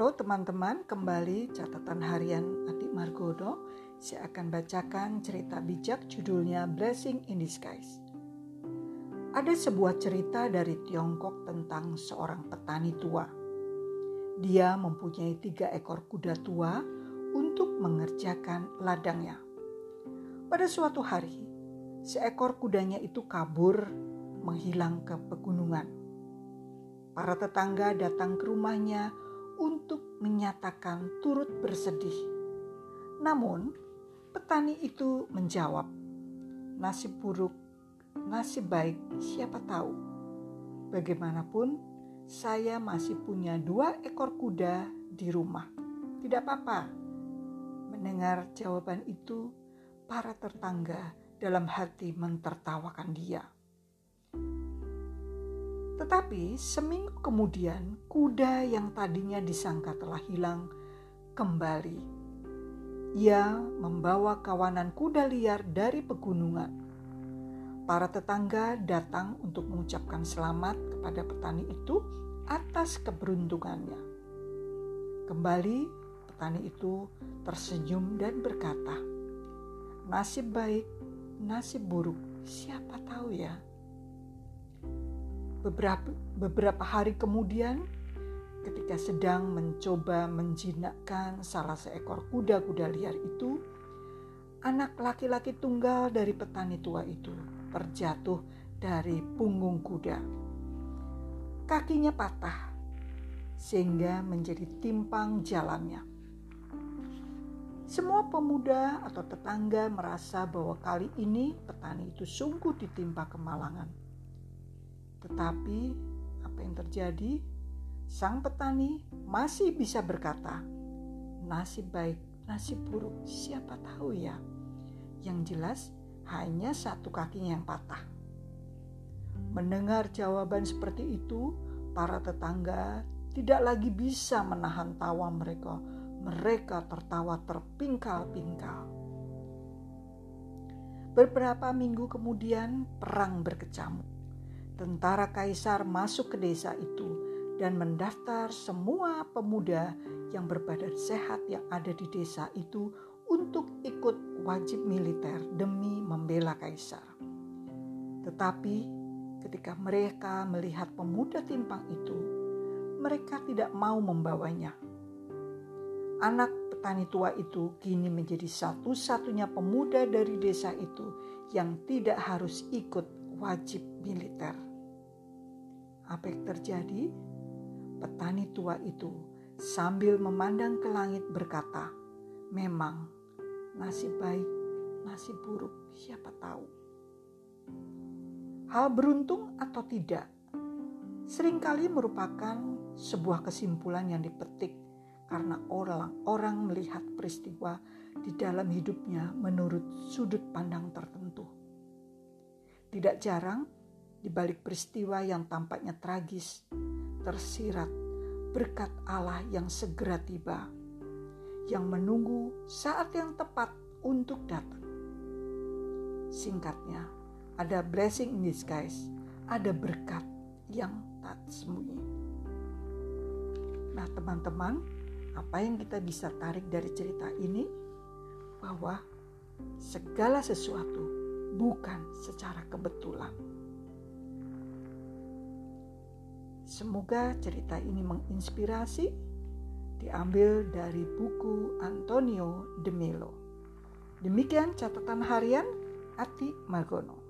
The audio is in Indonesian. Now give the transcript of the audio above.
Halo teman-teman, kembali catatan harian Atik Margono. Saya akan bacakan cerita bijak judulnya Blessing in Disguise. Ada sebuah cerita dari Tiongkok tentang seorang petani tua. Dia mempunyai tiga ekor kuda tua untuk mengerjakan ladangnya. Pada suatu hari, seekor kudanya itu kabur menghilang ke pegunungan. Para tetangga datang ke rumahnya untuk menyatakan turut bersedih. Namun, petani itu menjawab, "Nasib buruk, nasib baik, siapa tahu? Bagaimanapun, saya masih punya dua ekor kuda di rumah. Tidak apa-apa." Mendengar jawaban itu, para tetangga dalam hati mentertawakan dia. Tetapi seminggu kemudian, kuda yang tadinya disangka telah hilang kembali. Ia membawa kawanan kuda liar dari pegunungan. Para tetangga datang untuk mengucapkan selamat kepada petani itu atas keberuntungannya. Kembali, petani itu tersenyum dan berkata, "Nasib baik, nasib buruk, siapa tahu ya?" Beberapa, beberapa hari kemudian, ketika sedang mencoba menjinakkan salah seekor kuda-kuda liar itu, anak laki-laki tunggal dari petani tua itu terjatuh dari punggung kuda. Kakinya patah sehingga menjadi timpang jalannya. Semua pemuda atau tetangga merasa bahwa kali ini petani itu sungguh ditimpa kemalangan. Tetapi apa yang terjadi? Sang petani masih bisa berkata, nasib baik, nasib buruk, siapa tahu ya. Yang jelas hanya satu kakinya yang patah. Mendengar jawaban seperti itu, para tetangga tidak lagi bisa menahan tawa mereka. Mereka tertawa terpingkal-pingkal. Beberapa minggu kemudian, perang berkecamuk tentara kaisar masuk ke desa itu dan mendaftar semua pemuda yang berbadan sehat yang ada di desa itu untuk ikut wajib militer demi membela kaisar. Tetapi ketika mereka melihat pemuda timpang itu, mereka tidak mau membawanya. Anak petani tua itu kini menjadi satu-satunya pemuda dari desa itu yang tidak harus ikut wajib militer. Apa yang terjadi? Petani tua itu sambil memandang ke langit berkata, "Memang nasib baik, nasib buruk, siapa tahu." Hal beruntung atau tidak, sering kali merupakan sebuah kesimpulan yang dipetik karena orang-orang melihat peristiwa di dalam hidupnya menurut sudut pandang tertentu. Tidak jarang di balik peristiwa yang tampaknya tragis, tersirat berkat Allah yang segera tiba, yang menunggu saat yang tepat untuk datang. Singkatnya, ada blessing in disguise, ada berkat yang tak sembunyi. Nah, teman-teman, apa yang kita bisa tarik dari cerita ini? Bahwa segala sesuatu bukan secara kebetulan Semoga cerita ini menginspirasi, diambil dari buku Antonio de Melo. Demikian catatan harian Ati Margono.